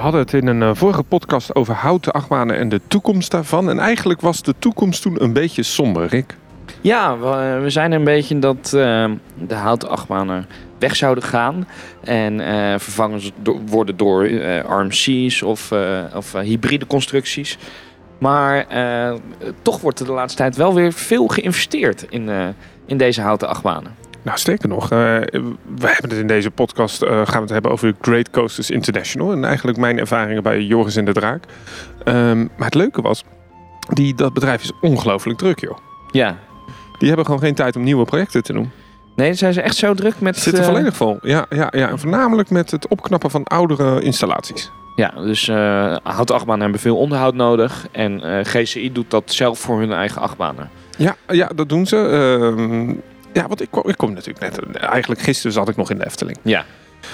hadden het in een eh, vorige podcast over houten achtbanen en de toekomst daarvan. En eigenlijk was de toekomst toen een beetje somber, Rick. Ja, we, we zijn een beetje dat eh, de houten achtbanen weg zouden gaan. En eh, vervangen worden door eh, RMC's of, eh, eh, hybride constructies. Maar eh, toch wordt er de laatste tijd wel weer veel geïnvesteerd in, eh, in deze houten achtbanen. Nou, sterker nog, eh, we hebben het in deze podcast eh, gaan we het hebben over Great Coasters International. En eigenlijk mijn ervaringen bij Joris en de Draak. Ehm, maar het leuke was, die, dat bedrijf is ongelooflijk druk, joh. Ja. Die hebben gewoon geen tijd om nieuwe projecten te doen. Nee, zijn ze echt zo druk met... Ze zitten eh, volledig vol. Ja, ja, ja, en voornamelijk met het opknappen van oudere installaties. Ja, dus eh houten achtbanen hebben veel onderhoud nodig. En GCI doet dat zelf voor hun eigen achtbanen. Ja, ja dat doen ze. Ehm, ja, want ik kom, ik kom natuurlijk net... Eigenlijk gisteren zat ik nog in de Efteling. Ja.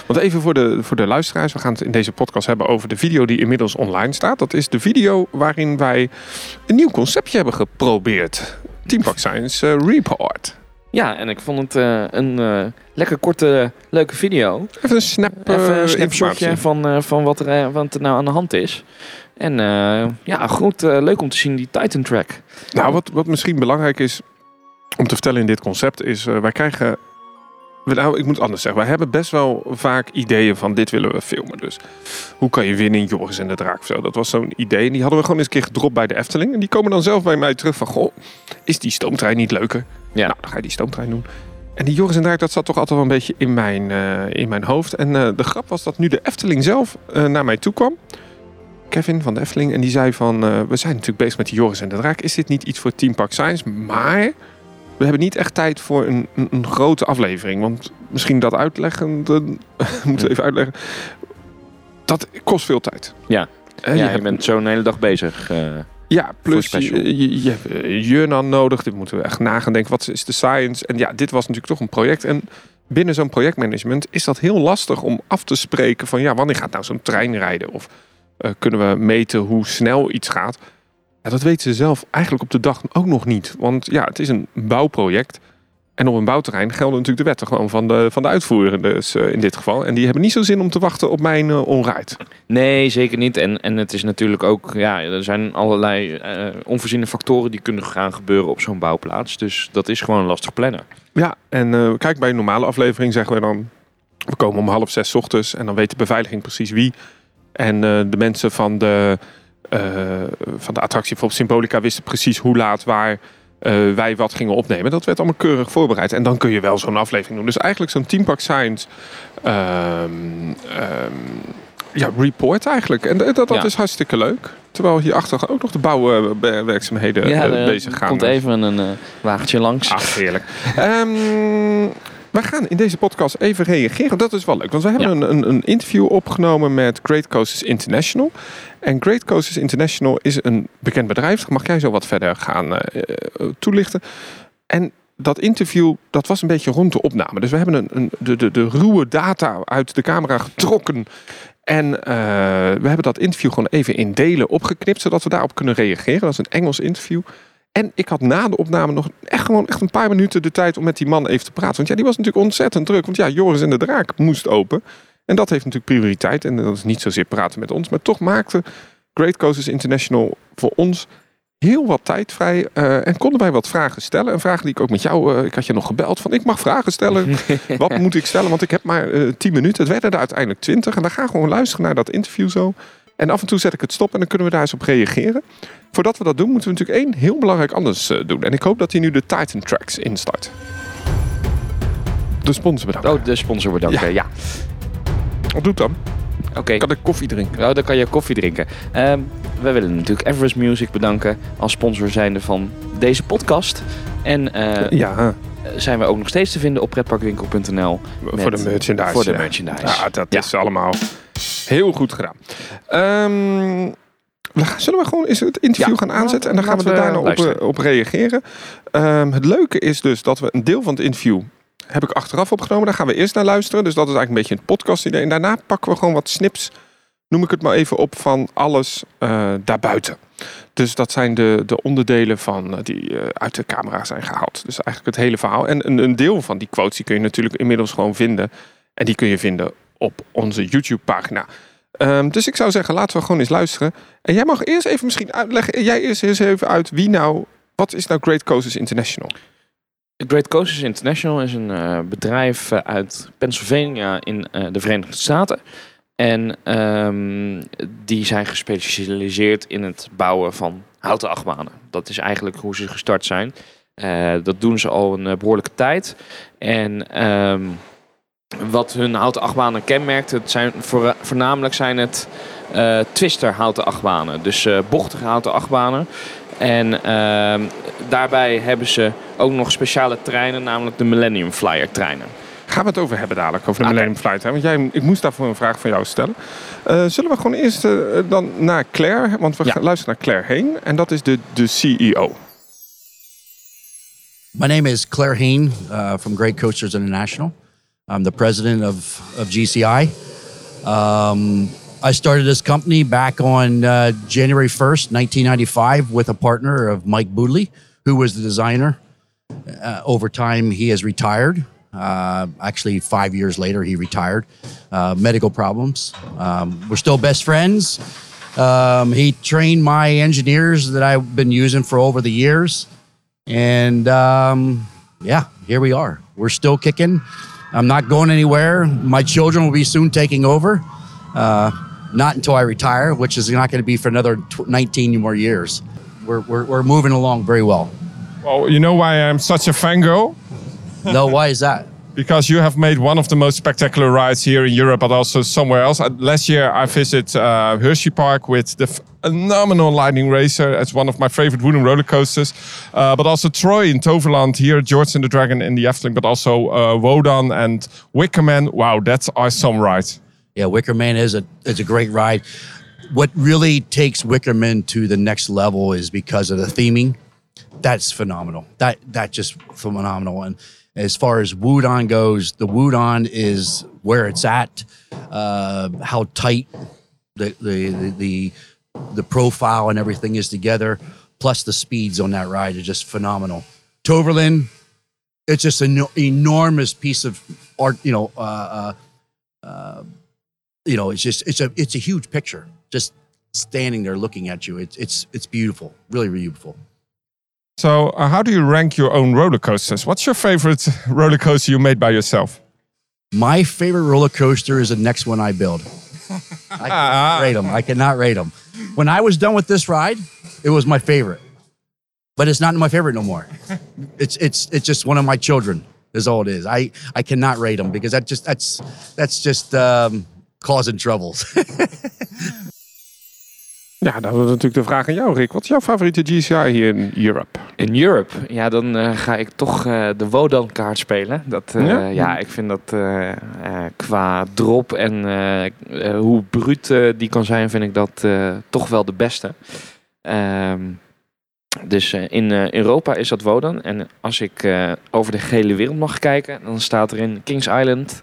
Want even voor de, voor de luisteraars. We gaan het in deze podcast hebben over de video die inmiddels online staat. Dat is de video waarin wij een nieuw conceptje hebben geprobeerd. Team Park Science eh, Report. Ja, en ik vond het eh, een eh, lekker korte, leuke video. Even een snap Even een snapshotje van, van wat, er, wat er nou aan de hand is. En ja, goed, leuk om te zien die Titan track. Nou, wat, wat misschien belangrijk is om te vertellen in dit concept is... eh, wij krijgen... Nou, ik moet anders zeggen. Wij hebben best wel vaak ideeën van dit willen we filmen. Dus hoe kan je winnen in Joris en de Draak of zo? Dat was zo'n idee. En die hadden we gewoon eens een keer gedropt bij de Efteling. En die komen dan zelf bij mij terug van... Goh, is die stoomtrein niet leuker? Ja. Nou, dan ga je die stoomtrein doen. En die Joris en de Draak, dat zat toch altijd wel een beetje in mijn, eh, in mijn hoofd. En eh, de grap was dat nu de Efteling zelf naar mij toe kwam. Kevin van de Efteling. En die zei van, we zijn natuurlijk bezig met die Joris en de Draak. Is dit niet iets voor Team Park Science? Maar we hebben niet echt tijd voor een, een, een grote aflevering. Want misschien dat uitleggen, dan moeten we even uitleggen. Dat kost veel tijd. Ja. Eh, ja, je je bent zo'n hele dag bezig. eh. ja, plus je, je, je hebt eh, Jurnan nodig. Dit moeten we echt na gaan denken. Wat is de science? En ja, dit was natuurlijk toch een project. En binnen zo'n projectmanagement is dat heel lastig om af te spreken van ja, wanneer gaat nou zo'n trein rijden? Of kunnen we meten hoe snel iets gaat? Ja, dat weten ze zelf eigenlijk op de dag ook nog niet. Want ja, het is een bouwproject. En op een bouwterrein gelden natuurlijk de wetten gewoon van de, van de uitvoerder. Dus eh, in dit geval. En die hebben niet zo zin om te wachten op mijn uh, onrijd. Nee, zeker niet. En, en het is natuurlijk ook, ja, er zijn allerlei eh, onvoorziene factoren die kunnen gaan gebeuren op zo'n bouwplaats. Dus dat is gewoon lastig plannen. Ja, en eh, kijk, bij een normale aflevering zeggen we dan... We komen om half zes 's ochtends en dan weet de beveiliging precies wie. En eh, de mensen van de, eh, van de attractie, bijvoorbeeld Symbolica, wisten precies hoe laat, waar eh, wij wat gingen opnemen. Dat werd allemaal keurig voorbereid. En dan kun je wel zo'n aflevering doen. Dus eigenlijk zo'n Team Park Science ehm, ehm, ja, report eigenlijk. En dat, dat Ja. is hartstikke leuk. Terwijl hierachter ook nog de bouwwerkzaamheden ja, eh, bezig gaan. komt even een eh, wagentje langs. Ach, heerlijk. Ehm, we gaan in deze podcast even reageren. Dat is wel leuk, want we hebben een, een, een interview opgenomen met Great Coasters International. En Great Coasters International is een bekend bedrijf. Mag jij zo wat verder gaan eh, eh, toelichten? En dat interview, dat was een beetje rond de opname. Dus we hebben een, een, de, de, de ruwe data uit de camera getrokken. En eh, we hebben dat interview gewoon even in delen opgeknipt, zodat we daarop kunnen reageren. Dat is een Engels interview. En ik had na de opname nog echt gewoon echt een paar minuten de tijd om met die man even te praten. Want ja, die was natuurlijk ontzettend druk. Want ja, Joris en de Draak moest open. En dat heeft natuurlijk prioriteit. En dat is niet zozeer praten met ons. Maar toch maakte Great Coasters International voor ons heel wat tijd vrij. eh, en konden wij wat vragen stellen. En vragen die ik ook met jou... eh, ik had je nog gebeld van ik mag vragen stellen. wat moet ik stellen? Want ik heb maar eh 10 minuten. Het werden er uiteindelijk 20. En we gaan gewoon luisteren naar dat interview zo. En af en toe zet ik het stop en dan kunnen we daar eens op reageren. Voordat we dat doen, moeten we natuurlijk één heel belangrijk anders eh, doen. En ik hoop dat hij nu de Titan Tracks instart. De sponsor bedanken. Oh, de sponsor bedanken. Ja, Wat doet dan? oké. Kan ik koffie drinken? Nou, dan kan je koffie drinken. Ehm we willen natuurlijk Everest Music bedanken als sponsor zijnde van deze podcast. En eh, Ja, zijn we ook nog steeds te vinden op pretparkwinkel.nl. voor de merchandise. Voor de ja. merchandise. Ja, dat Ja. is allemaal heel goed gedaan. We gaan- zullen we gewoon eens het interview Ja, gaan aanzetten en dan gaan we daarna op, eh, op reageren. Ehm, het leuke is dus dat we een deel van het interview heb ik achteraf opgenomen. Daar gaan we eerst naar luisteren. Dus dat is eigenlijk een beetje een podcast idee. En daarna pakken we gewoon wat snips, noem ik het maar even op, van alles eh, daarbuiten. Dus dat zijn de, de onderdelen van, eh, die uit de camera zijn gehaald. Dus eigenlijk het hele verhaal. En een, een deel van die quotes die kun je natuurlijk inmiddels gewoon vinden. En die kun je vinden op onze YouTube-pagina. Ehm, dus ik zou zeggen, laten we gewoon eens luisteren. En jij mag eerst even misschien uitleggen. Jij eerst eens even uit wie nou. Wat is nou Great Coasters International? Great Coasters International is een eh, bedrijf eh, uit Pennsylvania in eh, de Verenigde Staten. En ehm, die zijn gespecialiseerd in het bouwen van houten achtbanen. Dat is eigenlijk hoe ze gestart zijn. Dat doen ze al een eh, behoorlijke tijd. En ehm, wat hun houten achtbanen kenmerkt, het zijn voor, voornamelijk zijn het eh, twister houten achtbanen. Dus eh, bochtige houten achtbanen. En ehm, daarbij hebben ze ook nog speciale treinen, namelijk de Millennium Flyer treinen. Gaan we het over hebben dadelijk, over de. Millennium. Hè? Want jij, ik moest daarvoor een vraag van jou stellen. Eh, zullen we gewoon eerst eh, dan naar Claire, want we Ja. gaan luisteren naar Claire Heen. En dat is de, de CEO. My name is Claire uh, from Great Coasters International. I'm the president of, of GCI. Um, I started this company back on uh, January 1st, 1995, with a partner of Mike Boodley, who was the designer. Uh, over time, he has retired. Uh, actually, five years later, he retired. Uh, medical problems. Um, we're still best friends. Um, he trained my engineers that I've been using for over the years. And um, yeah, here we are. We're still kicking. I'm not going anywhere. My children will be soon taking over. Uh, not until I retire, which is not going to be for another 19 more years. We're, we're, we're moving along very well. Well, you know why I'm such a fangirl? No, why is that? Because you have made one of the most spectacular rides here in Europe, but also somewhere else. Uh, last year, I visited uh, Hershey Park with the phenomenal Lightning Racer. It's one of my favorite wooden roller coasters. Uh, but also Troy in Toverland here, George and the Dragon in the Efteling, but also uh, Wodan and Wickerman. Wow, that's awesome ride. Yeah, Wickerman is a is a great ride. What really takes Wickerman to the next level is because of the theming. That's phenomenal. That that just phenomenal. And as far as Wudon goes, the Wudon is where it's at. Uh, how tight the the the the, the profile and everything is together. Plus the speeds on that ride are just phenomenal. Toverland, it's just an enormous piece of art. You know. Uh, uh, you know, it's just it's a it's a huge picture. Just standing there looking at you, it's it's it's beautiful, really beautiful. So, uh, how do you rank your own roller coasters? What's your favorite roller coaster you made by yourself? My favorite roller coaster is the next one I build. I cannot rate them. I cannot rate them. When I was done with this ride, it was my favorite, but it's not my favorite no more. It's it's it's just one of my children. Is all it is. I I cannot rate them because that just that's that's just um, causing troubles. Ja, dan is natuurlijk de vraag aan jou, Rick. Wat is jouw favoriete GCI hier in Europe? In Europe, ja, dan eh, ga ik toch eh, de Wodan-kaart spelen. Dat, eh, Ja? ja? ik vind dat qua drop en hoe bruut die kan zijn, vind ik dat toch wel de beste. Ehm, dus in Europa is dat Wodan. En als ik over de gele wereld mag kijken, dan staat er in Kings Island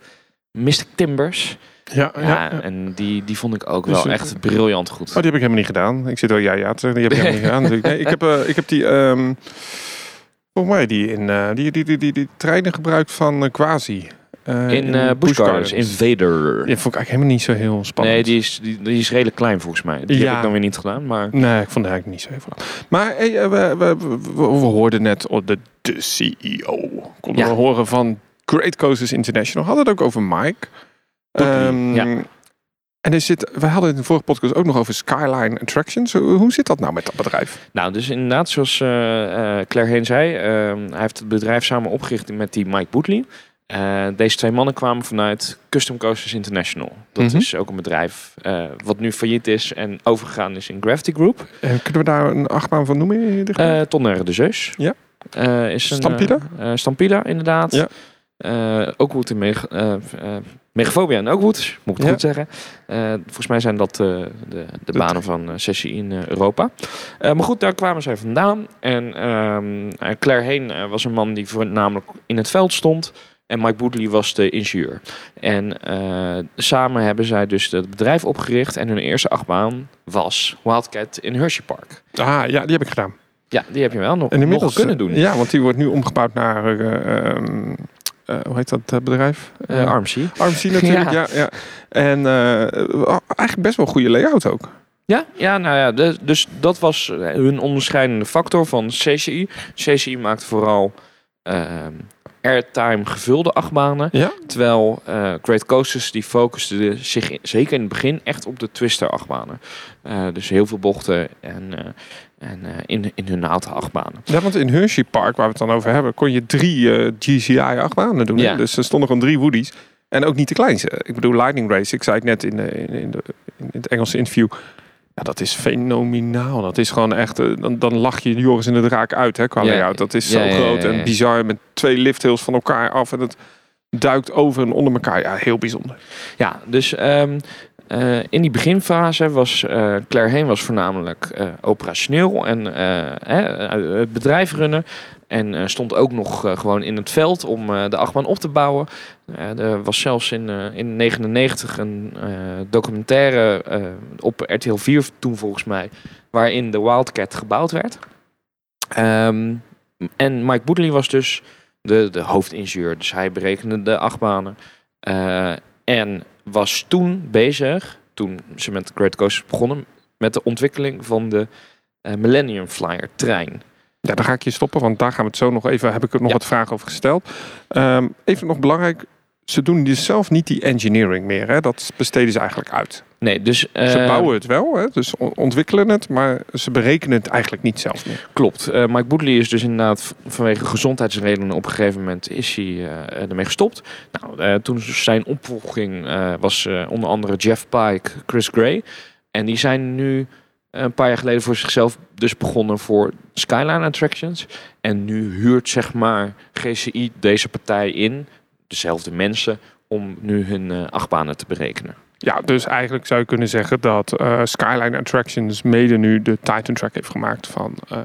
Mystic Timbers. Ja, Ja, en die, die vond ik ook Dus wel het- echt briljant goed. Oh, die heb ik helemaal niet gedaan. Ik zit wel ja ja te zeggen. Die heb ik helemaal niet gedaan. natuurlijk. Nee, ik heb, eh, ik heb die, ehm volgens mij die in eh, die, die, die, die, die treinen gebruikt van eh, Quasi. Eh, in eh Busch Gardens, Invader. Die vond ik eigenlijk helemaal niet zo heel spannend. Nee, die is, die, die is redelijk klein volgens mij. Die Ja. heb ik dan weer niet gedaan. Maar Nee, ik vond het eigenlijk niet zo heel veel. Maar hey, eh, we, we, we, we hoorden net oh, de, de CEO. Konden we horen van Great Coasters International. Hadden het ook over Mike. Ehm, ja. En er zit, we hadden het in de vorige podcast ook nog over Skyline Attractions. Hoe, zit dat nou met dat bedrijf? Nou, dus inderdaad, zoals eh, Claire Heen zei, ehm, hij heeft het bedrijf samen opgericht met die Mike Boetley. Eh, deze twee mannen kwamen vanuit Custom Coasters International. Dat Mhm. is ook een bedrijf wat nu failliet is en overgegaan is in Gravity Group. Eh, kunnen we daar een achtbaan van noemen? Uh, Tonnerre de Zeus. Ja. Is een, Stampila? Stampila, inderdaad. Ja. Eh, Oakwood en Meg eh, eh, Megafobia en Oakwood, moet ik het Ja. goed zeggen. Volgens mij zijn dat de, de banen van Sessie in Europa. Maar goed, daar kwamen zij vandaan. En ehm, eh, Claire Heen was een man die voornamelijk in het veld stond. En Mike Boodley was de ingenieur. En samen hebben zij dus het bedrijf opgericht. En hun eerste achtbaan was Wildcat in Hershey Park. Ah, ja, die heb ik gedaan. Ja, die heb je wel nog, En inmiddels nog kunnen doen. Ja, want die wordt nu omgebouwd naar... eh, eh, hoe heet dat eh, bedrijf? Uh, RMC. RMC natuurlijk, ja. ja, En uh, eigenlijk best wel goede layout ook. Ja, ja, nou ja, de, dus dat was hun onderscheidende factor van CCI. CCI maakt vooral ehm, airtime gevulde achtbanen. Ja? Terwijl Great Coasters die focuste zich zeker in het begin echt op de twister achtbanen. Dus heel veel bochten en, uh, en in, in hun aantal achtbanen. Ja, want in Hershey Park, waar we het dan over hebben, kon je drie GCI achtbanen doen. Ja. Dus er stonden gewoon drie Woody's. En ook niet de kleinste. Ik bedoel, Lightning Race, ik zei het net in, de, in, de, in het Engelse interview. Ja, dat is fenomenaal. Dat is gewoon echt. Eh, dan, dan lach je Joris in de draak uit, hè, qua layout. Dat is zo groot en bizar met twee lifthills van elkaar af. En het duikt over en onder elkaar. Ja, heel bijzonder. Ja, dus um, uh, in die beginfase was uh, Claire Heen was voornamelijk uh, operationeel en het bedrijf runnen. En stond ook nog gewoon in het veld om de achtbaan op te bouwen. er was zelfs in 1999 een documentaire op RTL 4 toen volgens mij, waarin de Wildcat gebouwd werd. Um, en Mike Boedley was dus de, de hoofdingenieur, dus hij berekende de achtbanen. en was toen bezig, toen ze met Great Coast begonnen, met de ontwikkeling van de uh, Millennium Flyer trein. Ja, daar ga ik je stoppen, want daar gaan we het zo nog even, heb ik er nog wat vragen over gesteld. Um, even nog belangrijk, ze doen dus zelf niet die engineering meer. Hè? Dat besteden ze eigenlijk uit. Nee, dus... ze eh, bouwen het wel, hè? dus ontwikkelen het, maar ze berekenen het eigenlijk niet zelf meer. Klopt. Uh, Mike Boodley is dus inderdaad vanwege gezondheidsredenen op een gegeven moment is hij uh, ermee gestopt. Nou, toen zijn opvolging was onder andere Jeff Pike, Chris Gray. En die zijn nu een paar jaar geleden voor zichzelf dus begonnen voor Skyline Attractions. En nu huurt zeg maar GCI deze partij in dezelfde mensen om nu hun uh, achtbanen te berekenen. Ja, dus eigenlijk zou je kunnen zeggen dat uh, Skyline Attractions mede nu de Titan Track heeft gemaakt van uh,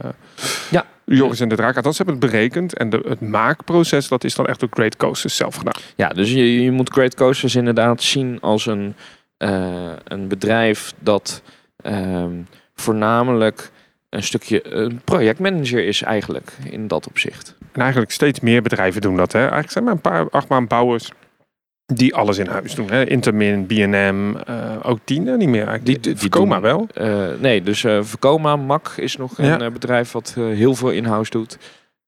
ja. Joris en de Draak. Dat ze hebben het berekend en de, het maakproces dat is dan echt door Great Coasters zelf gedaan. Ja, dus je, je moet Great Coasters inderdaad zien als een, uh, een bedrijf dat ehm, voornamelijk een stukje een projectmanager is eigenlijk in dat opzicht. En eigenlijk steeds meer bedrijven doen dat. Hè? Eigenlijk zijn maar een paar achtbaanbouwers die alles in huis doen. Hè? Intermin, B&M, uh, ook Tina niet meer eigenlijk. Die, die, die wel? Uh, nee, dus uh, Vekoma, MAC is nog een bedrijf wat heel veel in-house doet.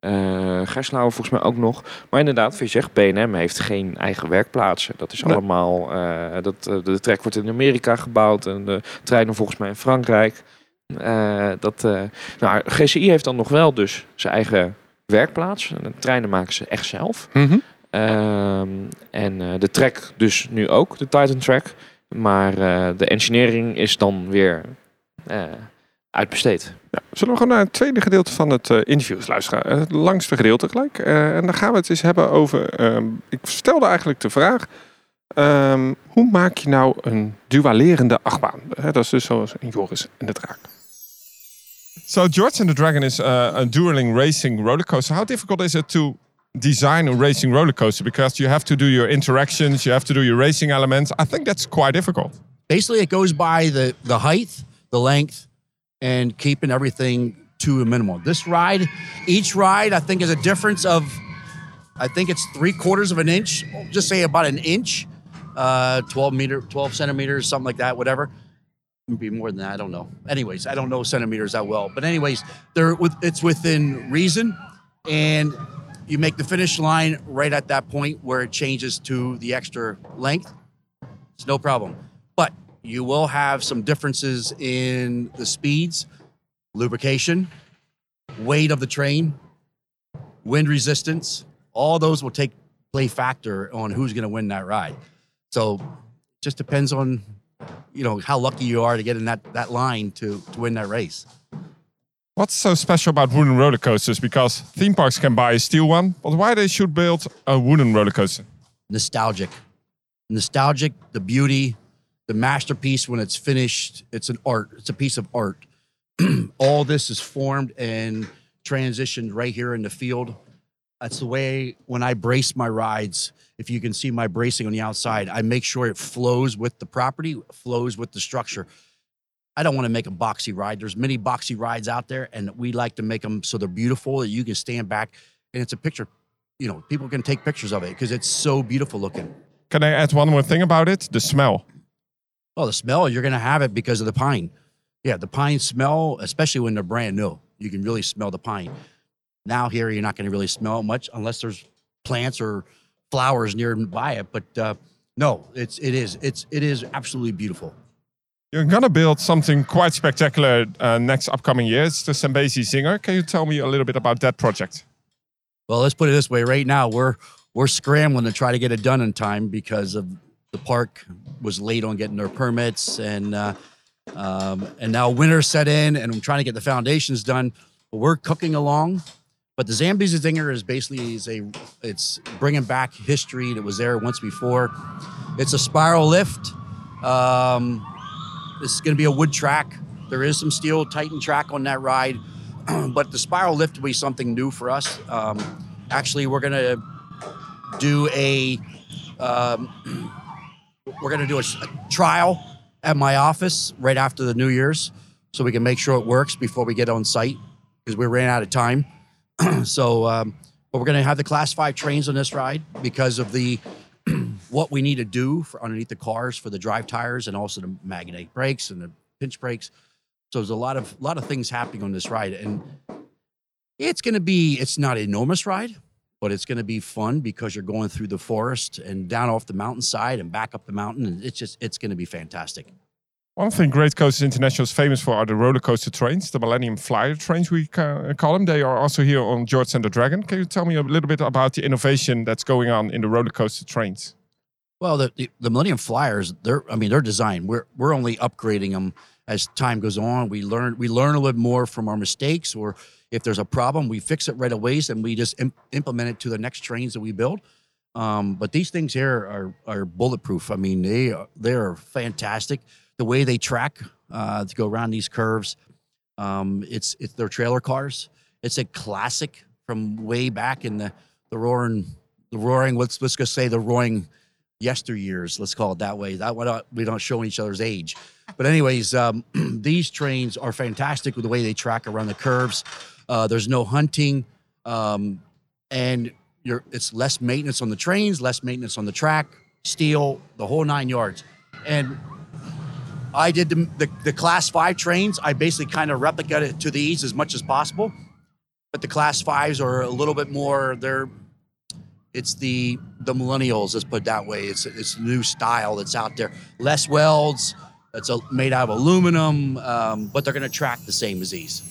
Uh, Gerslauer volgens mij ook nog. Maar inderdaad, wat je zegt, B&M heeft geen eigen werkplaatsen. Dat is allemaal... dat, de trek wordt in Amerika gebouwd en de treinen volgens mij in Frankrijk. dat, nou, GCI heeft dan nog wel dus zijn eigen werkplaats. De treinen maken ze echt zelf. Mm en uh, de track dus nu ook, de Titan track. Maar uh, de engineering is dan weer uh, uitbesteed. Ja, zullen we gewoon naar het tweede gedeelte van het interview luisteren? Het langste gedeelte gelijk. en dan gaan we het eens hebben over... Um, ik stelde eigenlijk de vraag... Um, hoe maak je nou een dualerende achtbaan? dat is dus zoals een Joris en de Draak. So George and the Dragon is uh, a dueling racing roller coaster. How difficult is it to design a racing roller coaster because you have to do your interactions, you have to do your racing elements. I think that's quite difficult. Basically, it goes by the the height, the length, and keeping everything to a minimum. This ride, each ride, I think, is a difference of, I think it's three quarters of an inch. Just say about an inch, uh, twelve meter, twelve centimeters, something like that, whatever. Be more than that. I don't know. Anyways, I don't know centimeters that well. But anyways, they're with it's within reason, and you make the finish line right at that point where it changes to the extra length. It's no problem. But you will have some differences in the speeds, lubrication, weight of the train, wind resistance. All those will take play factor on who's going to win that ride. So just depends on you know how lucky you are to get in that that line to to win that race. What's so special about wooden roller coasters? Because theme parks can buy a steel one, but why they should build a wooden roller coaster? Nostalgic. Nostalgic, the beauty, the masterpiece when it's finished, it's an art. It's a piece of art. All this is formed and transitioned right here in the field. That's the way when I brace my rides, if you can see my bracing on the outside, I make sure it flows with the property, flows with the structure. I don't want to make a boxy ride. There's many boxy rides out there, and we like to make them so they're beautiful that you can stand back and it's a picture you know, people can take pictures of it because it's so beautiful looking. Can I add one more thing about it? The smell. Oh, the smell, you're going to have it because of the pine. Yeah, the pine smell, especially when they're brand new, you can really smell the pine. Now, here, you're not going to really smell much unless there's plants or flowers nearby it. But uh, no, it's, it is, it's, it is absolutely beautiful. You're gonna build something quite spectacular uh, next upcoming year. It's the Zambezi Singer. Can you tell me a little bit about that project? Well, let's put it this way. Right now, we're we're scrambling to try to get it done in time because of the park was late on getting their permits, and uh, um, and now winter set in, and I'm trying to get the foundations done. But we're cooking along. But the Zambezi Zinger is basically is a it's bringing back history that was there once before. It's a spiral lift. Um, is going to be a wood track. There is some steel Titan track on that ride, but the spiral lift will be something new for us. Um, actually, we're going to do a um, we're going to do a, a trial at my office right after the New Year's, so we can make sure it works before we get on site because we ran out of time. so, um, but we're going to have the class five trains on this ride because of the what we need to do for underneath the cars for the drive tires and also the magnetic brakes and the pinch brakes. So there's a lot of lot of things happening on this ride, and it's going to be it's not an enormous ride, but it's going to be fun because you're going through the forest and down off the mountainside and back up the mountain, and it's just it's going to be fantastic. One thing Great Coasters International is famous for are the roller coaster trains, the Millennium Flyer trains, we call them. They are also here on George and the Dragon. Can you tell me a little bit about the innovation that's going on in the roller coaster trains? Well, the, the, the Millennium Flyers, they're I mean they're designed. We're we're only upgrading them as time goes on. We learn we learn a little more from our mistakes, or if there's a problem, we fix it right away, and we just im- implement it to the next trains that we build. Um, but these things here are are bulletproof. I mean, they are, they are fantastic. The way they track uh, to go around these curves, um, it's it's their trailer cars. It's a classic from way back in the the roaring the roaring. Let's let's just say the roaring yesteryears. Let's call it that way. That way we don't show each other's age. But anyways, um, these trains are fantastic with the way they track around the curves. Uh, there's no hunting, um, and you're, it's less maintenance on the trains, less maintenance on the track, steel, the whole nine yards. And I did the, the, the class five trains. I basically kind of replicated it to these as much as possible. But the class fives are a little bit more, they're it's the the millennials. Let's put it that way. It's it's new style that's out there. Less welds. It's a, made out of aluminum, um, but they're going to track the same as these.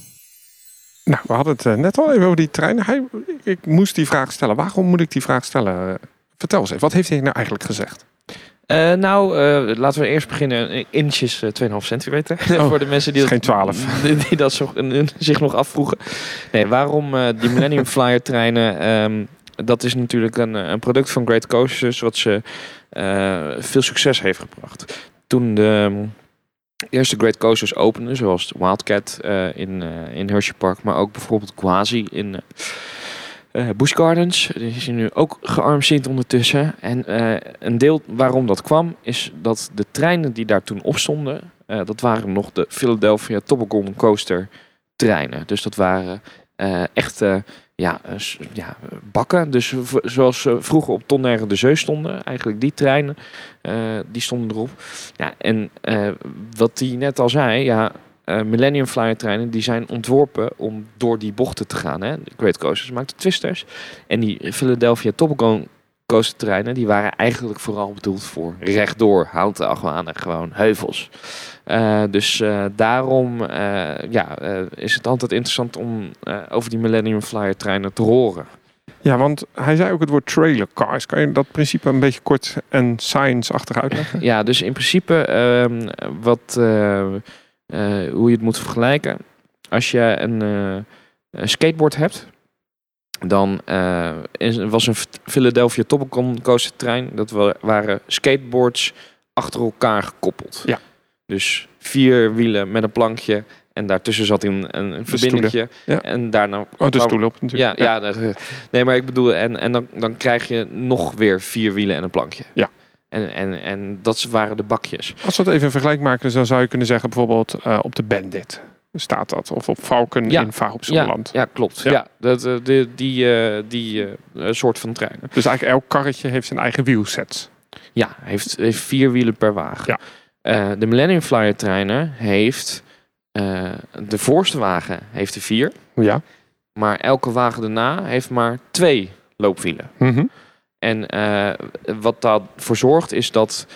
Nou, we hadden het eh, net al even over die trein. Hij, ik, moest die vraag stellen. Waarom moet ik die vraag stellen? Vertel eens even, wat heeft hij nou eigenlijk gezegd? Eh, nou, eh, laten we eerst beginnen. Inches eh, 2,5 centimeter. Voor de mensen die, dat, geen 12. die, die dat zo, zich nog afvroegen. Nee, waarom die Millennium Flyer treinen? ehm, dat is natuurlijk een, een product van Great Coasters wat ze veel succes heeft gebracht. Toen de ehm, eerste Great Coasters openden, zoals Wildcat in, in Hershey Park, maar ook bijvoorbeeld Quasi in eh eh, Busch Gardens. Die is nu ook gearmseerd ondertussen. En eh, een deel waarom dat kwam, is dat de treinen die daar toen op stonden, eh, dat waren nog de Philadelphia Toboggan Coaster treinen. Dus dat waren echte ja, ja, bakken. Dus zoals ze vroeger op Tonnerre de Zeus stonden, eigenlijk die treinen, die stonden erop. Ja, en wat die net al zei, ja, eh, Millennium Flyer treinen die zijn ontworpen om door die bochten te gaan. Hè? De Great Coasters maakten twisters. En die Philadelphia Toboggan Coaster treinen die waren eigenlijk vooral bedoeld voor rechtdoor houten achtbanen, gewoon heuvels. Eh, dus eh, daarom ja, is het altijd interessant om over die Millennium Flyer treinen te horen. Ja, want hij zei ook het woord trailer cars. Kan je dat principe een beetje kort en science-achtig uitleggen? Ja, dus in principe ehm, wat, eh, hoe je het moet vergelijken. Als je een, eh, een skateboard hebt, dan eh, was een Philadelphia Toboggan coaster trein. Dat wa- waren skateboards achter elkaar gekoppeld. Ja. Dus vier wielen met een plankje en daartussen zat een, een, een verbindingje. Ja. En daarna Oh, de stoel op natuurlijk. ja, ja. dat, nee, maar ik bedoel, en, en dan, dan krijg je nog weer vier wielen en een plankje. Ja. En, en, en dat waren de bakjes. Als we het even een vergelijk maken, dan zou je kunnen zeggen bijvoorbeeld eh, op de Bandit. staat dat. Of op Valken Ja. in op Ja, ja, klopt. Ja. Ja. dat, eh, die die, eh, die soort van treinen. Dus eigenlijk elk karretje heeft zijn eigen wielset. Ja, heeft, heeft vier wielen per wagen. Ja. De Millennium Flyer treinen heeft... de voorste wagen heeft er vier. Ja. Maar elke wagen daarna heeft maar twee loopwielen. Mhm. En eh, wat daarvoor zorgt is dat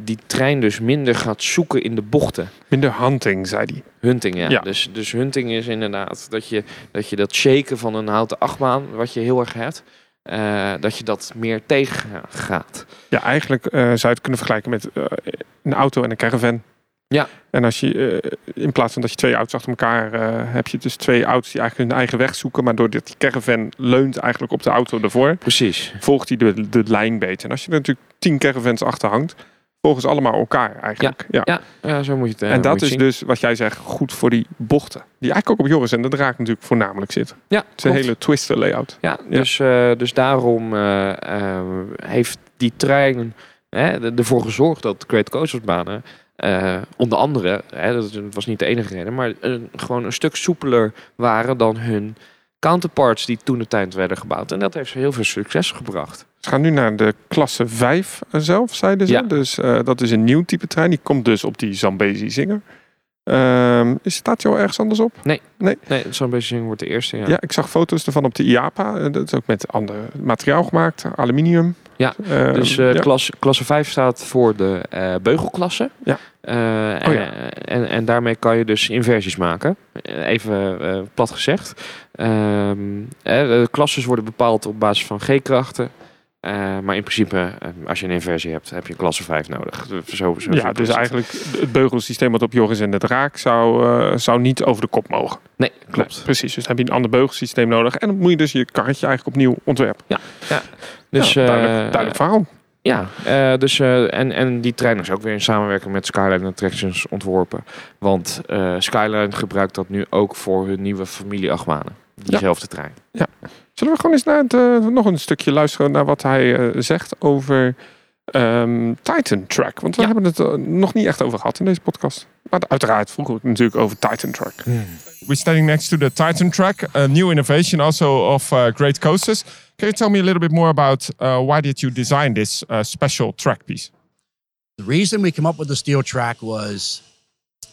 die trein dus minder gaat zoeken in de bochten. Minder hunting, zei hij. Hunting, ja. Ja. Dus, dus hunting is inderdaad dat je, dat je dat shaken van een houten achtbaan, wat je heel erg hebt, eh, dat je dat meer tegen gaat. Ja, eigenlijk eh, zou je het kunnen vergelijken met een auto en een caravan. Ja. En als je eh, in plaats van dat je twee auto's achter elkaar eh, heb je dus twee auto's die eigenlijk hun eigen weg zoeken, maar doordat die caravan leunt eigenlijk op de auto ervoor, Precies. volgt hij de, de lijn beter. En als je er natuurlijk tien caravans achter hangt, volgen ze allemaal elkaar eigenlijk. Ja. Ja, ja zo moet je het eh, En dat is zien. dus wat jij zegt goed voor die bochten. Die eigenlijk ook op Joris en de draak natuurlijk voornamelijk zitten. Ja, Het is een hele twister layout. Ja, dus, dus daarom heeft die trein hè, er- ervoor gezorgd dat Great Coastersbanen eh onder andere, hè, dat was niet de enige reden, maar een, gewoon een stuk soepeler waren dan hun counterparts die toen de tijd werden gebouwd. En dat heeft ze heel veel succes gebracht. Ze gaan nu naar de klasse 5 zelf, zeiden ze. Ja. Dus eh, dat is een nieuw type trein. Die komt dus op die Zambezi Zinger. Ehm, is staat die al ergens anders op? Nee, zo'n beetje wordt de eerste. Ja. Ja. ik zag foto's ervan op de IAPA. Eh, Dat is ook met ander materiaal gemaakt. Aluminium. Ja, Ehm, Dus eh, ja. klasse, klasse 5 staat voor de eh, beugelklasse. Ja. Eh, Oh ja. en, en, daarmee kan je dus inversies maken. Even plat gezegd. Ehm, eh, de klasses worden bepaald op basis van G-krachten. Eh, maar in principe, eh, als je een inversie hebt, heb je klasse 5 nodig. Zo, zo, zo ja, dus het. eigenlijk het beugelsysteem wat op Joris en de Draak zou, eh, zou niet over de kop mogen. Nee, klopt. Nee, precies, dus dan heb je een ander beugelsysteem nodig. En dan moet je dus je karretje eigenlijk opnieuw ontwerpen. Dus, ja, duidelijk, duidelijk verhaal. Ja, dus, en, en die trein is ook weer in samenwerking met Skyline Attractions ontworpen. Want Skyline gebruikt dat nu ook voor hun nieuwe familieachtbanen. Diezelfde trein. Zullen we gewoon eens naar het, eh, nog een stukje luisteren naar wat hij eh, zegt over ehm, Titan Track? Want we Ja. hebben het er nog niet echt over gehad in deze podcast. Maar uiteraard vroegen we het natuurlijk over Titan Track. We're standing next to the Titan track, a new innovation also of uh, Great Coasters. Can you tell me a little bit more about uh, why did you design this uh, special track piece? The reason we came up with the steel track was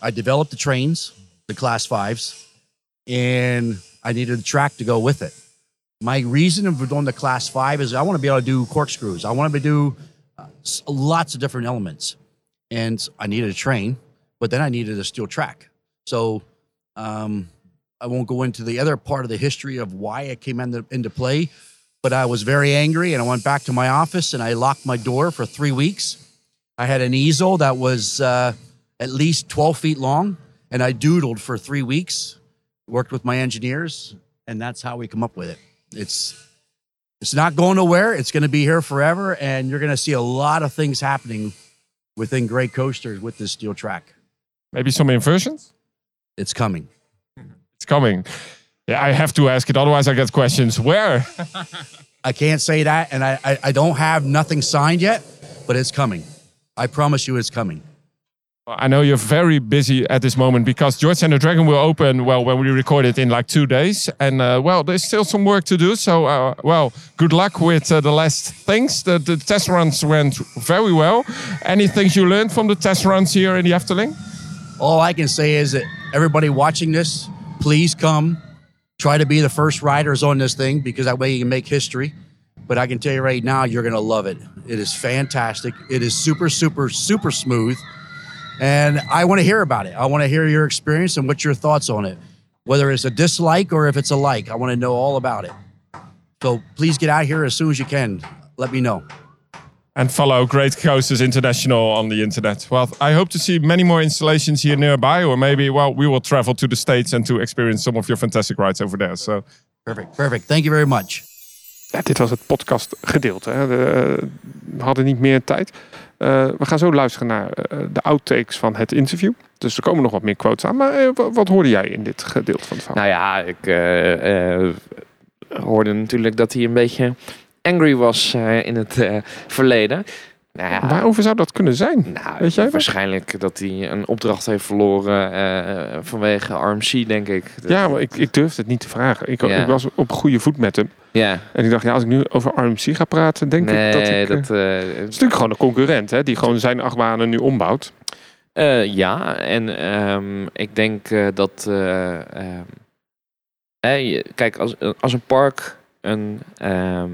I developed the trains, the class fives, and I needed a track to go with it. My reason for doing the class five is I want to be able to do corkscrews. I want to do uh, lots of different elements. And I needed a train, but then I needed a steel track. So um, I won't go into the other part of the history of why it came into, into play, but I was very angry and I went back to my office and I locked my door for three weeks. I had an easel that was uh, at least 12 feet long, and I doodled for three weeks, worked with my engineers, and that's how we come up with it. It's it's not going nowhere. It's going to be here forever, and you're going to see a lot of things happening within Great Coasters with this steel track. Maybe some inversions? It's coming. It's coming. Yeah, I have to ask it, otherwise I get questions. Where? I can't say that, and I, I, I don't have nothing signed yet, but it's coming. I promise you, it's coming. I know you're very busy at this moment because George and the Dragon will open, well, when we record it in like two days. And, uh, well, there's still some work to do. So, uh, well, good luck with uh, the last things. The, the test runs went very well. Any things you learned from the test runs here in the Efteling? All I can say is that everybody watching this, please come. Try to be the first riders on this thing because that way you can make history. But I can tell you right now, you're going to love it. It is fantastic. It is super, super, super smooth. And I want to hear about it. I want to hear your experience and what your thoughts on it. Whether it's a dislike or if it's a like, I want to know all about it. So please get out here as soon as you can. Let me know. and follow Great Coasters International on the internet. Well, I hope to see many more installations here nearby, or maybe, well, we will travel to the States and to experience some of your fantastic rides over there. So, Perfect. Perfect. Thank you very much. Ja, dit was het podcast gedeelte. Hè. De- we eh, hadden niet meer tijd. Eh, we gaan zo luisteren naar eh, de outtakes van het interview. Dus er komen nog wat meer quotes aan. Maar eh, wa- wat hoorde jij in dit gedeelte van het verhaal? Nou ja, ik hoorde natuurlijk dat hij een beetje angry was in het verleden. Nou ja, Waarover zou dat kunnen zijn? nou, Weet jij waarschijnlijk dat hij een opdracht heeft verloren vanwege RMC, denk ik. Ja, maar ik, ik durfde het niet te vragen. Ik, Ja. ik was op goede voet met hem. Ja. En ik dacht, ja, als ik nu over RMC ga praten, denk nee, ik dat ik... dat, eh, eh, het is natuurlijk gewoon een concurrent, hè, die gewoon zijn achtbanen nu ombouwt. Eh, ja, en ehm, ik denk dat. eh, ehm, kijk, als, als een park een, ehm,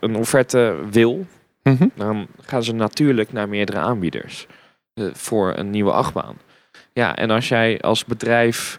een offerte wil, Mhm. dan gaan ze natuurlijk naar meerdere aanbieders voor een nieuwe achtbaan. Ja, en als jij als bedrijf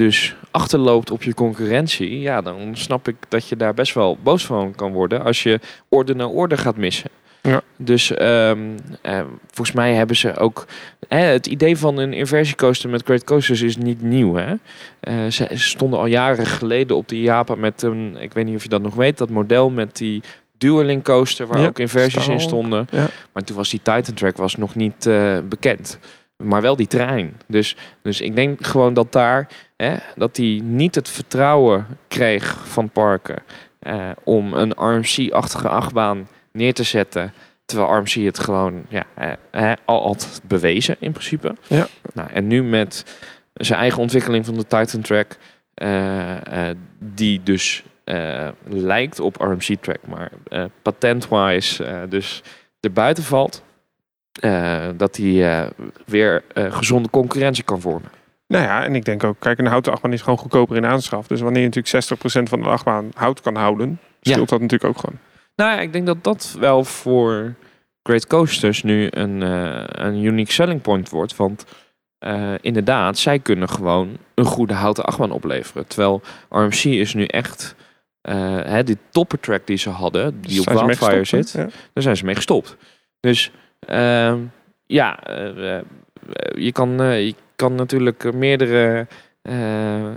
dus achterloopt op je concurrentie, ja, dan snap ik dat je daar best wel boos van kan worden als je orde na orde gaat missen. Ja. Dus ehm, eh, volgens mij hebben ze ook. Hè, het idee van een inversiecoaster met Great Coasters is niet nieuw. Hè? Eh, ze stonden al jaren geleden op de IAPA met een. Ik weet niet of je dat nog weet, dat model met die Dueling coaster waar Ja, ook inversies in stonden. Ja. Maar toen was die Titan Track was nog niet eh, bekend. Maar wel die trein. Dus, dus ik denk gewoon dat daar hè, dat hij niet het vertrouwen kreeg van parken eh, om een RMC-achtige achtbaan neer te zetten. Terwijl RMC het gewoon ja, eh, eh, al had bewezen in principe. Ja. Nou, en nu met zijn eigen ontwikkeling van de Titan Track, eh, eh, die dus eh, lijkt op RMC Track, maar eh patent-wise eh, dus erbuiten valt. Eh, dat hij eh, weer eh, gezonde concurrentie kan vormen. Nou ja, en ik denk ook, kijk, een houten achtbaan is gewoon goedkoper in aanschaf. Dus wanneer je natuurlijk 60% van de achtbaan hout kan houden, Ja. scheelt dat natuurlijk ook gewoon. Nou ja, ik denk dat dat wel voor Great Coasters nu een, een unique selling point wordt. Want inderdaad, zij kunnen gewoon een goede houten achtbaan opleveren. Terwijl RMC is nu echt... hè, die toppertrack die ze hadden, die op Zijn Wildfire zit? Ja. daar zijn ze mee gestopt. Dus ja, eh, eh, je, kan, eh, je kan natuurlijk meerdere eh, eh,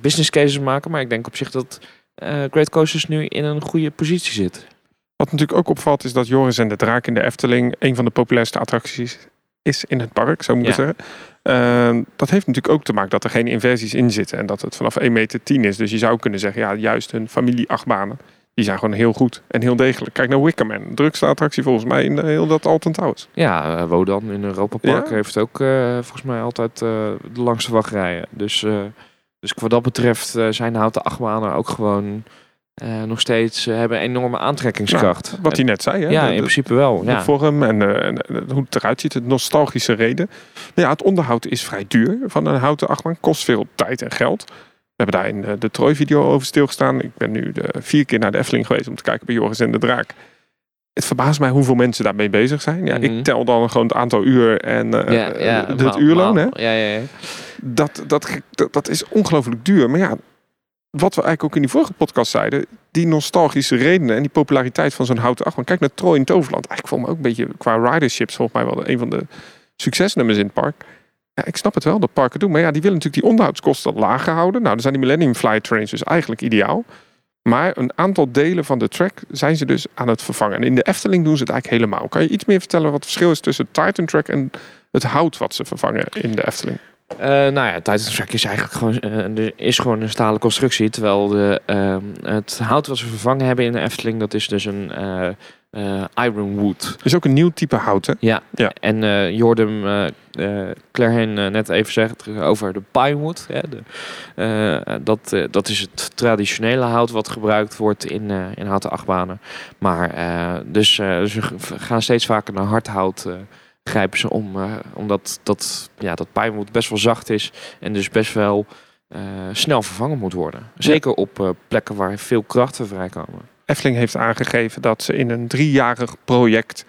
business cases maken. Maar ik denk op zich dat eh, Great Coasters nu in een goede positie zit. Wat natuurlijk ook opvalt is dat Joris en de Draak in de Efteling een van de populairste attracties is in het park, zo moet ik Ja. zeggen. Ehm, dat heeft natuurlijk ook te maken dat er geen inversies in zitten en dat het vanaf 1 meter 10 is. Dus je zou kunnen zeggen, ja, juist hun familie-achtbanen, die zijn gewoon heel goed en heel degelijk. Kijk naar Wickerman, drukste attractie volgens mij in eh, heel dat Alton Towers. Ja, eh, Wodan in Europa Park Ja. heeft ook eh, volgens mij altijd de langste wachtrijen. Dus, dus wat dat betreft zijn houten achtbanen ook gewoon nog steeds hebben enorme aantrekkingskracht. Wat hij net zei, hè? ja, De- in principe wel. de Ja. vorm en, en, hoe het eruit ziet, het nostalgische reden. Maar ja, het onderhoud is vrij duur van een houten achtbaan. Kost veel tijd en geld. We hebben daar in eh, de Troy-video over stilgestaan. Ik ben nu de vier keer naar de Efteling geweest om te kijken bij Joris en de Draak. Het verbaast mij hoeveel mensen daarmee bezig zijn. Ja, Mhm. Ik tel dan gewoon het aantal uur en ja, ja, het uurloon. Hè? maal. Ja, ja, ja. Dat, dat, dat, dat is ongelooflijk duur. Maar ja, wat we eigenlijk ook in die vorige podcast zeiden, die nostalgische redenen en die populariteit van zo'n houten achtbaan. Kijk naar Troy in Toverland. Eigenlijk vond me ook een beetje qua riderships volgens mij wel een van de succesnummers in het park. Ik snap het wel dat parken doen. Maar ja, die willen natuurlijk die onderhoudskosten laag houden. Nou, dan zijn die Millennium Fly Trains dus eigenlijk ideaal. Maar een aantal delen van de track zijn ze dus aan het vervangen. En in de Efteling doen ze het eigenlijk helemaal. Kan je iets meer vertellen wat het verschil is tussen Titan Track en het hout wat ze vervangen in de Efteling? Eh, nou ja, Titan Track is eigenlijk gewoon, eh, is gewoon een stalen constructie. Terwijl de, ehm, het hout wat ze vervangen hebben in de Efteling, dat is dus een eh ironwood. is ook een nieuw type hout, hè? Ja, Ja. en eh je hoorde hem uh, Claire Heen eh, net even zeggen over de pinewood. Hè, de, eh, dat, eh, dat is het traditionele hout wat gebruikt wordt in, eh, in houten achtbanen. Maar eh, dus eh, ze gaan steeds vaker naar hardhout eh, grijpen ze om. eh, omdat dat, ja, dat pinewood best wel zacht is en dus best wel eh, snel vervangen moet worden. Zeker op eh, plekken waar veel krachten vrijkomen. Efteling heeft aangegeven dat ze in een driejarig project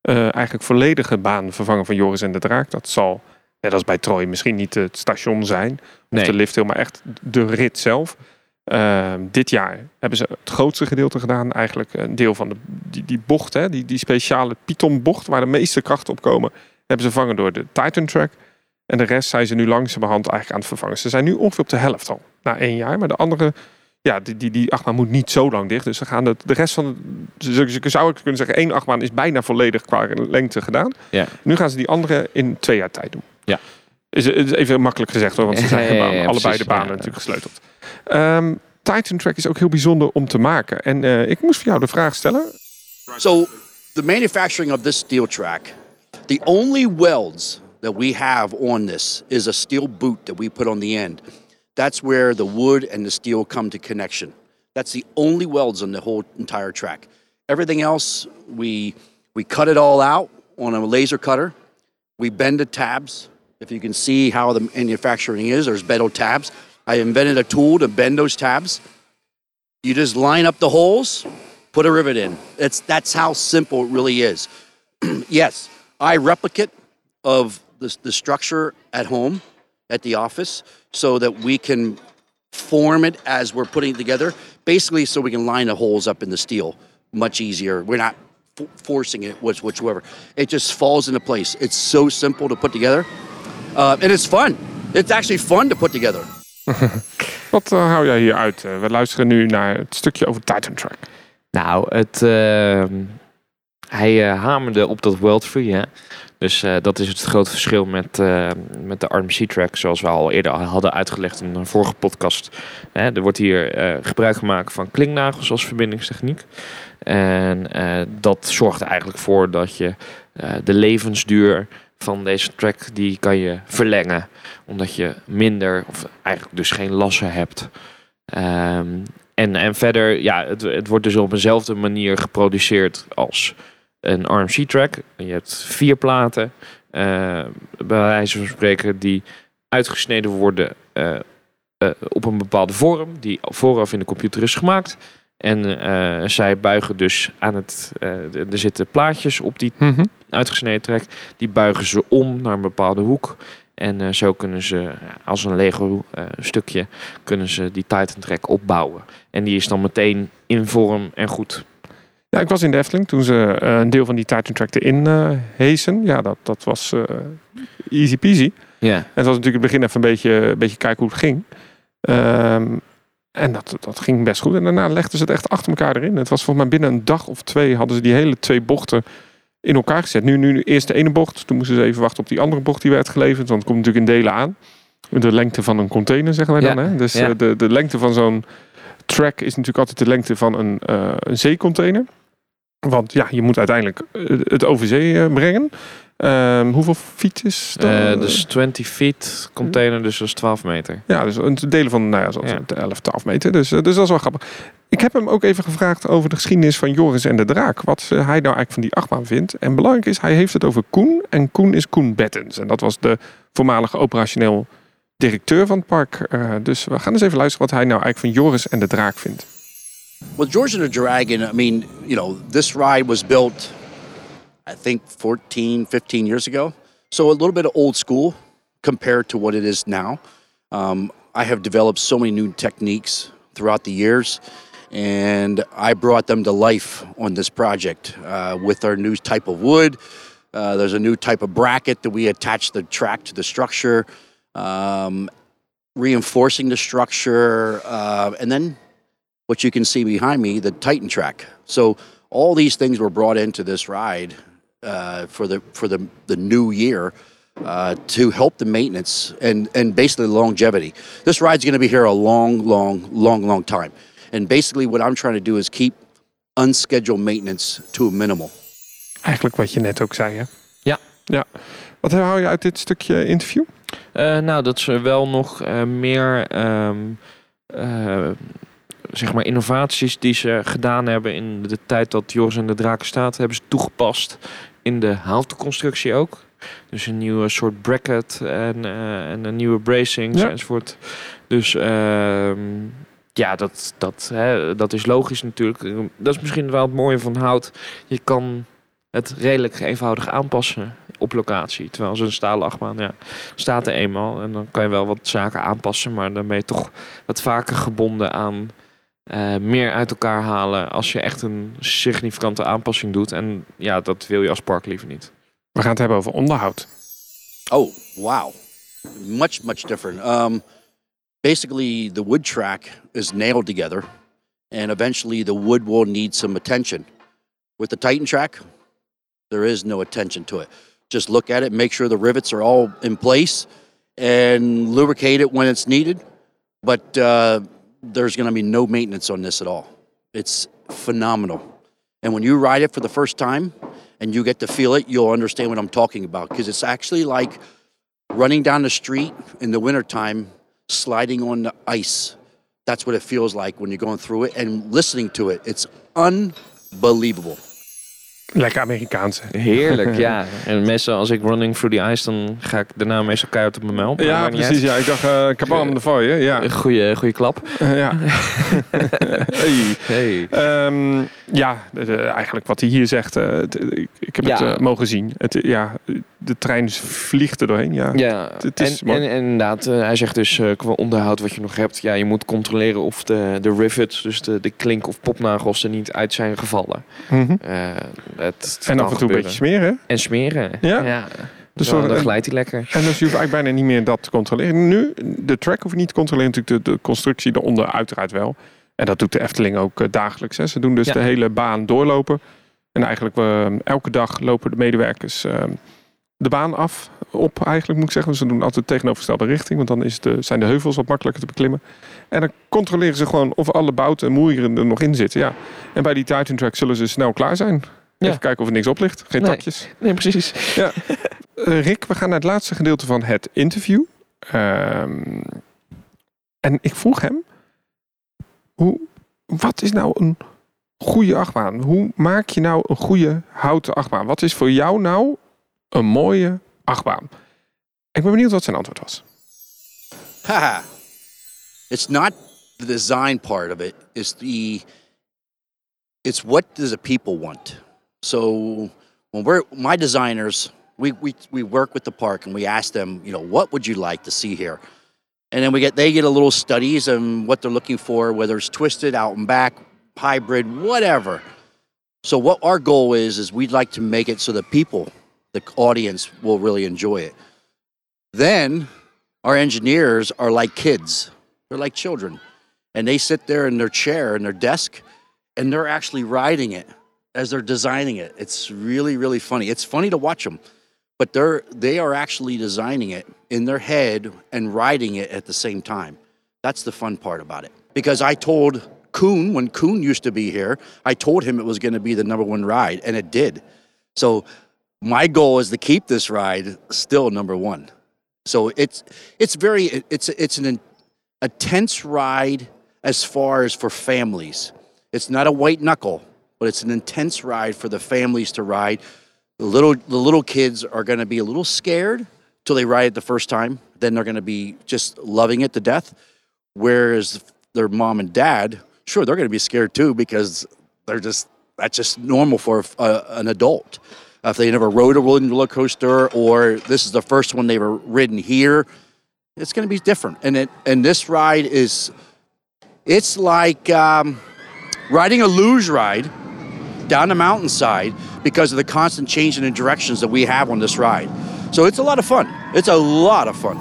eh, eigenlijk volledige baan vervangen van Joris en de Draak. Dat zal, net als bij Troy, misschien niet het station zijn. Of Nee. de lift, maar echt de rit zelf. Ehm, dit jaar hebben ze het grootste gedeelte gedaan. Eigenlijk een deel van de, die, die bocht, hè, die, die speciale Python bocht waar de meeste krachten op komen, hebben ze vervangen door de Titan Track. En de rest zijn ze nu langzamerhand eigenlijk aan het vervangen. Ze zijn nu ongeveer op de helft al, na één jaar. Maar de andere ja, die, die, die achtbaan moet niet zo lang dicht. Dus ze gaan de, de rest van de, ze, ze zou ik kunnen zeggen, één achtbaan is bijna volledig qua lengte gedaan. Ja. Nu gaan ze die andere in twee jaar tijd doen. Ja. Is, is even makkelijk gezegd hoor, want ze zijn Ja, ja, ja, aan allebei precies. de banen Ja. natuurlijk gesleuteld. Ehm, Titan Track is ook heel bijzonder om te maken. En eh, ik moest voor jou de vraag stellen. So the manufacturing of this steel track, the only welds that we have on this is a steel boot that we put on the end. That's where the wood and the steel come to connection. That's the only welds on the whole entire track. Everything else, we we cut it all out on a laser cutter. We bend the tabs. If you can see how the manufacturing is, there's bevel tabs. I invented a tool to bend those tabs. You just line up the holes, put a rivet in. It's that's how simple it really is. yes, I replicate of the, the structure at home, at the office, so that we can form it as we're putting it together. Basically, so we can line the holes up in the steel much easier. We're not f- forcing it which, whichever. It just falls into place. It's so simple to put together, uh, and it's fun. It's actually fun to put together. Wat uh, hou jij hier uit? Uh, we luisteren nu naar het stukje over Titan Track. Nou, het, uh, hij uh, hamerde op dat World Free. Hè? Dus uh, dat is het grote verschil met, met de RMC track, zoals we al eerder hadden uitgelegd in een vorige podcast. Hè, er wordt hier gebruik gemaakt van klinknagels als verbindingstechniek. En dat zorgt er eigenlijk voor dat je de levensduur van deze track die kan je verlengen. Omdat je minder, of eigenlijk dus geen lassen hebt. Um, en, en verder, ja, het, het wordt dus op eenzelfde manier geproduceerd als een RMC-track. Je hebt vier platen, uh, bij wijze van spreken, die uitgesneden worden uh, uh, op een bepaalde vorm, die vooraf in de computer is gemaakt. En zij buigen dus aan het. er zitten plaatjes op die mm -hmm. uitgesneden track. Die buigen ze om naar een bepaalde hoek. En uh, zo kunnen ze als een Lego uh, stukje kunnen ze die Titan Track opbouwen. En die is dan meteen in vorm en goed. Ja, ik was in de Efteling toen ze uh, een deel van die Titan Track erin heesen. Ja, dat, dat was easy peasy. Ja. En het was natuurlijk in het begin even een beetje, een beetje kijken hoe het ging. Um, en dat, dat ging best goed. En daarna legden ze het echt achter elkaar erin. Het was volgens mij binnen een dag of twee hadden ze die hele twee bochten in elkaar gezet. Nu, nu eerst de ene bocht. Toen moesten ze even wachten op die andere bocht die werd geleverd. Want het komt natuurlijk in delen aan. De lengte van een container, zeggen wij Ja, dan. Hè? Dus ja. eh, de, de lengte van zo'n track is natuurlijk altijd de lengte van een, eh, een zeecontainer. Want ja, je moet uiteindelijk eh, het over zee eh, brengen. Ehm, hoeveel feet is dat? Dus 20 feet container, dus dat is 12 meter. Ja, dus een delen van nou ja, zoals Ja. 11, 12 meter. Dus, dus dat is wel grappig. Ik heb hem ook even gevraagd over de geschiedenis van Joris en de Draak. Wat hij nou eigenlijk van die achtbaan vindt. En belangrijk is, hij heeft het over Koen. En Koen is Koen Bettens. En dat was de voormalige operationeel directeur van het park. Eh, dus we gaan eens even luisteren wat hij nou eigenlijk van Joris en de Draak vindt. Well, George and the Dragon, I mean, you know, this ride was built, I think, 14, 15 years ago. So a little bit of old school compared to what it is now. Um, I have developed so many new techniques throughout the years, and I brought them to life on this project uh, with our new type of wood. Uh, there's a new type of bracket that we attach the track to the structure, um, reinforcing the structure, uh, and then what you can see behind me, the Titan track. So all these things were brought into this ride uh, for the for the the new year uh, to help the maintenance and and basically longevity. This ride's going to be here a long, long, long, long time. And basically, what I'm trying to do is keep unscheduled maintenance to a minimal. Eigenlijk wat je net ook zei, hè? Ja. Ja. Wat hou je uit dit stukje interview? Eh, nou, dat ze wel nog eh, meer ehm, eh, zeg maar innovaties die ze gedaan hebben in de tijd dat Joris en de Draken staat, hebben ze toegepast in de houten constructie ook. Dus een nieuwe soort bracket en, en een nieuwe bracings Ja. enzovoort. Dus ehm, ja, dat, dat, hè, dat is logisch natuurlijk. Dat is misschien wel het mooie van hout. Je kan het redelijk eenvoudig aanpassen op locatie. Terwijl zo'n stalen achtbaan, ja, staat er eenmaal. En dan kan je wel wat zaken aanpassen. Maar dan ben je toch wat vaker gebonden aan eh, meer uit elkaar halen. Als je echt een significante aanpassing doet. En ja, dat wil je als park liever niet. We gaan het hebben over onderhoud. Oh, wow. Much, much different. Um, basically, the wood track is nailed together, and eventually the wood will need some attention. With the Titan track, there is no attention to it. Just look at it, make sure the rivets are all in place, and lubricate it when it's needed. But uh, there's going to be no maintenance on this at all. It's phenomenal. And when you ride it for the first time and you get to feel it, you'll understand what I'm talking about because it's actually like running down the street in the wintertime, sliding on the ice. That's what it feels like when you're going through it and listening to it. It's unbelievable. Lekker Amerikaanse. Heerlijk, ja. En meestal als ik running through the ice, dan ga ik daarna meestal keihard op mijn mel. Maar Ja, precies. Ja, ik dacht, eh kabam de je. Ja. Goeie, goeie klap. Eh, ja. hey. Hey. Ehm, ja, de- de- eigenlijk wat hij hier zegt, eh, ik, ik heb het Ja. mogen zien. Het, ja, de trein vliegt er doorheen. Ja. Ja, het is en, en, en inderdaad, eh, hij zegt dus eh, qua onderhoud wat je nog hebt. Ja, je moet controleren of de, de rivets, dus de, de klink of popnagels er niet uit zijn gevallen. Mhm. Eh, het En af en toe een beetje smeren. En smeren. Ja? ja. Dus dan, glijdt hij lekker. En dus je hoeft eigenlijk bijna niet meer dat te controleren. Nu, de track hoef je niet te controleren. Natuurlijk de, de constructie eronder uiteraard wel. En dat doet de Efteling ook dagelijks. Hè. Ze doen dus Ja. de hele baan doorlopen. En eigenlijk elke dag lopen de medewerkers eh, de baan af. Op eigenlijk moet ik zeggen. Ze doen altijd de tegenovergestelde richting. Want dan is de, zijn de heuvels wat makkelijker te beklimmen. En dan controleren ze gewoon of alle bouten en moeieren er nog in zitten. Ja. En bij die Titan track zullen ze snel klaar zijn. Ja. Even kijken of er niks op ligt. Geen Nee. takjes. Nee, precies. Eh, Rick, we gaan naar het laatste gedeelte van het interview. Ehm, en ik vroeg hem, hoe, wat is nou een goede achtbaan? Hoe maak je nou een goede houten achtbaan? Wat is voor jou nou een mooie achtbaan? Ik ben benieuwd wat zijn antwoord was. Haha. it's not the design part of it. It's the it's what does the people want. So when we're my designers, we, we we work with the park and we ask them, you know, what would you like to see here? And then we get they get a little studies and what they're looking for, whether it's twisted, out and back, hybrid, whatever. So what our goal is is we'd like to make it so the people, the audience will really enjoy it. Then our engineers are like kids. They're like children. And they sit there in their chair in their desk and they're actually riding it as they're designing it. It's really really funny. It's funny to watch them. But they're they are actually designing it in their head and riding it at the same time. That's the fun part about it. Because I told Kuhn when Kuhn used to be here, I told him it was going to be the number one ride and it did. So my goal is to keep this ride still number 1. So it's it's very it's it's an intense ride as far as for families. It's not a white knuckle, but it's an intense ride for the families to ride. The little the little kids are going to be a little scared till they ride it the first time. Then they're going to be just loving it to death. Whereas their mom and dad, sure, they're going to be scared too because they're just that's just normal for uh, an adult. Uh, if they never rode a roller coaster or this is the first one they've ridden here, it's going to be different. And it and this ride is it's like um, riding a luge ride down the mountainside because of the constant change in the directions that we have on this ride. So it's a lot of fun. It's a lot of fun.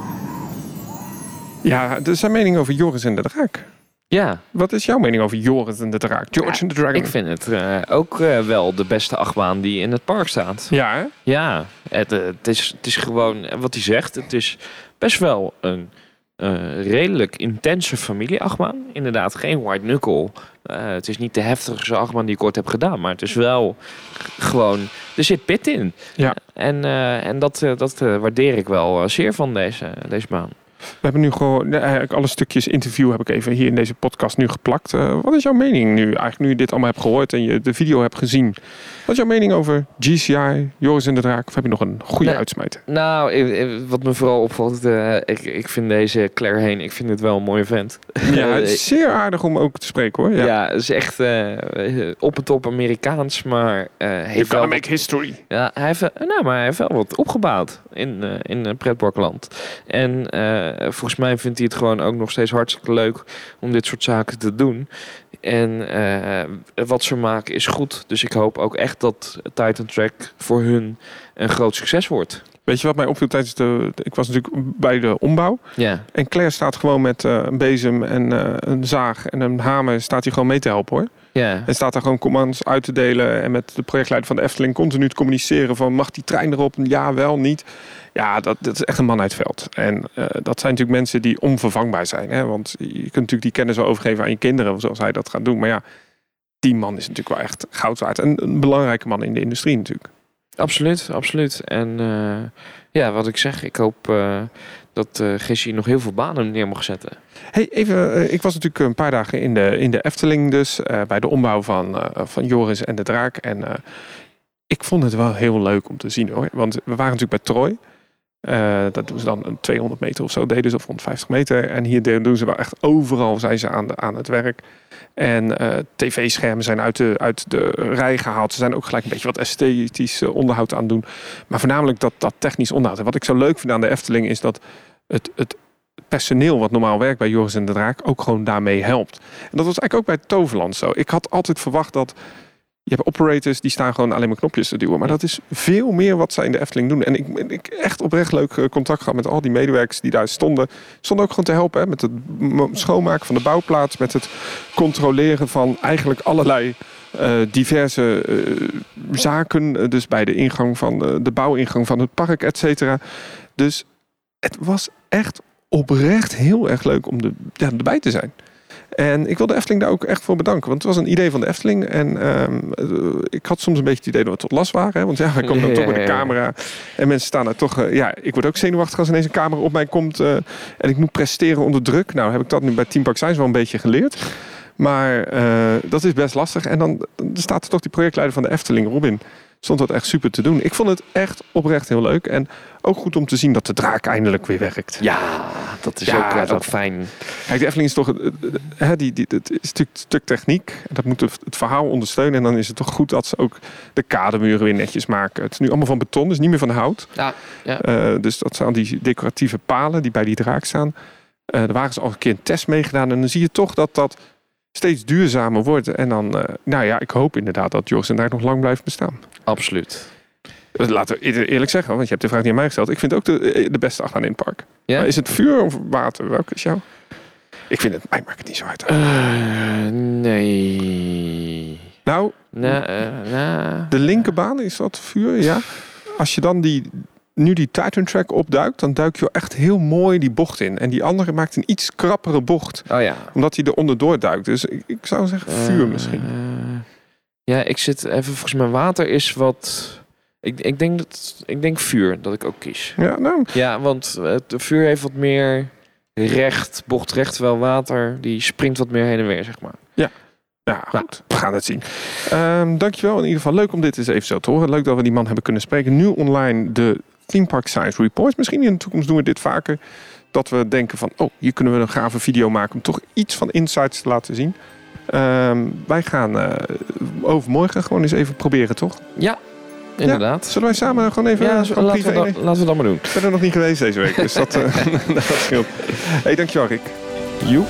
Ja, er zijn meningen over Joris en de Draak. Ja, Wat is jouw mening over Joris en de Draak? George en de Dragon. ik vind het eh, ook eh, wel de beste achtbaan die in het park staat. Ja, hè? Ja, het, eh, het, is, het is gewoon wat hij zegt. Het is best wel een redelijk intense familieachtbaan. Inderdaad, geen white knuckle. Het is niet de heftigste achtbaan die ik ooit heb gedaan. Maar het is wel gewoon... Er zit pit in. Ja. En, en dat, dat waardeer ik wel zeer van deze, deze baan. We hebben nu gewoon, eigenlijk alle stukjes interview heb ik even hier in deze podcast nu geplakt. Eh, wat is jouw mening nu, eigenlijk nu je dit allemaal hebt gehoord en je de video hebt gezien? Wat is jouw mening over GCI, Joris en de Draak? Of heb je nog een goede uitsmijter? Nou, eh, eh, wat me vooral opvalt... eh, ik, ik vind deze Claire Heen, ik vind het wel een mooie vent. Ja, het is zeer aardig om ook te spreken hoor. Ja. Ja, het is echt eh, op en top Amerikaans, maar eh heeft wel make history. Ja, hij heeft, wel- nou, maar hij heeft wel wat opgebouwd in, eh in pretparkland. En eh, volgens mij vindt hij het gewoon ook nog steeds hartstikke leuk om dit soort zaken te doen. En eh, wat ze maken is goed. Dus ik hoop ook echt dat Titan Track voor hun een groot succes wordt. Weet je wat mij opviel tijdens de... Ik was natuurlijk bij de ombouw. Ja, En Claire staat gewoon met eh, een bezem en eh, een zaag en een hamer... staat hij gewoon mee te helpen hoor. Ja. En staat daar gewoon commands uit te delen... en met de projectleider van de Efteling continu te communiceren... van mag die trein erop? Ja, wel, niet. Ja, dat, dat is echt een man uit het veld. En eh, dat zijn natuurlijk mensen die onvervangbaar zijn. Hè? Want je kunt natuurlijk die kennis wel overgeven aan je kinderen... zoals hij dat gaat doen. Maar ja, die man is natuurlijk wel echt goud waard. En een belangrijke man in de industrie natuurlijk. Absoluut, absoluut. En eh, ja, wat ik zeg, ik hoop eh dat Gessie nog heel veel banen neer mag zetten. Hey, even, eh, ik was natuurlijk een paar dagen in de, in de Efteling dus, eh, bij de ombouw van, van Joris en de Draak. En ik vond het wel heel leuk om te zien hoor. Want we waren natuurlijk bij Troy. Dat doen ze dan een 200 meter of zo, deden ze of 150 meter. En hier doen ze wel echt overal zijn ze aan, de, aan het werk. En eh, tv-schermen zijn uit de, uit de rij gehaald. Ze zijn ook gelijk een beetje wat esthetisch eh, onderhoud aan het doen. Maar voornamelijk dat, dat technisch onderhoud. En wat ik zo leuk vind aan de Efteling is dat het, het personeel wat normaal werkt bij Joris en de Draak ook gewoon daarmee helpt. En dat was eigenlijk ook bij Toverland zo. Ik had altijd verwacht dat je hebt operators die staan gewoon alleen maar knopjes te duwen. Maar dat is veel meer wat zij in de Efteling doen. En ik, ik echt oprecht leuk eh, contact gehad met al die medewerkers die daar stonden. Stonden ook gewoon te helpen hè, met het schoonmaken van de bouwplaats. Met het controleren van eigenlijk allerlei eh, diverse eh, zaken. Dus bij de ingang van de, de bouwingang van het park, et cetera. Dus het was echt oprecht heel erg leuk om de, ja, erbij te zijn. En ik wil de Efteling daar ook echt voor bedanken. Want het was een idee van de Efteling. En ehm, eh, ik had soms een beetje het idee dat we tot last waren. Hè? Want ja, wij komen dan Ja, toch met de camera. En mensen staan daar toch... eh, ja, ik word ook zenuwachtig als ineens een camera op mij komt. eh, en ik moet presteren onder druk. Nou, heb ik dat nu bij Team Park Science wel een beetje geleerd. Maar dat is best lastig. En dan, dan staat er toch die projectleider van de Efteling, Robin. Stond dat echt super te doen. Ik vond het echt oprecht heel leuk. En ook goed om te zien dat de draak eindelijk weer werkt. Ja, dat is Ja, ook, eh, dat- ook fijn. Kijk, de Efteling is toch... eh, eh, hè, die, die, het is natuurlijk een stuk techniek. Dat moet het het verhaal ondersteunen. En dan is het toch goed dat ze ook de kademuren weer netjes maken. Het is nu allemaal van beton, dus niet meer van hout. Ja, ja. Dus dat zijn die decoratieve palen die bij die draak staan. Eh daar waren ze al een keer een test mee gedaan. En dan zie je toch dat dat steeds duurzamer wordt. En dan, nou ja, ik hoop inderdaad dat Joris en daar nog lang blijft bestaan. Absoluut. Laten we eer- eerlijk zeggen, want je hebt de vraag niet aan mij gesteld. Ik vind ook de, eh, de beste achtbaan in het park. Ja? Maar is het vuur of water? Welke is jou? Ik vind het, mij maakt het niet zo uit. Eh, nee. Nou, eh, de linkerbaan is dat vuur, ja. Als je dan die, nu die Titan Track opduikt, dan duik je echt heel mooi die bocht in. En die andere maakt een iets krappere bocht, Oh ja. omdat hij er onderdoor duikt. Dus ik, ik zou zeggen vuur misschien. Ja, ik zit even, volgens mij water is wat... Ik, ik, denk dat, ik denk vuur, dat ik ook kies. Ja, nou, Ja, want het vuur heeft wat meer recht, bocht recht, terwijl water, die springt wat meer heen en weer, zeg maar. ja, goed. We gaan het zien. Ehm, dankjewel in ieder geval. Leuk om dit eens even zo te horen. Leuk dat we die man hebben kunnen spreken. Nu online de Theme Park Science Reports. Misschien in de toekomst doen we dit vaker. Dat we denken van, oh, hier kunnen we een gave video maken om toch iets van insights te laten zien. Ehm, wij gaan eh, overmorgen gewoon eens even proberen, toch? Ja, inderdaad. Zullen wij samen gewoon even Ja, zo- laten, we dat, laten we dat maar doen. Ik ben er nog niet geweest deze week, dus dat, eh, dat scheelt. hey, dankjewel Rick. Joep.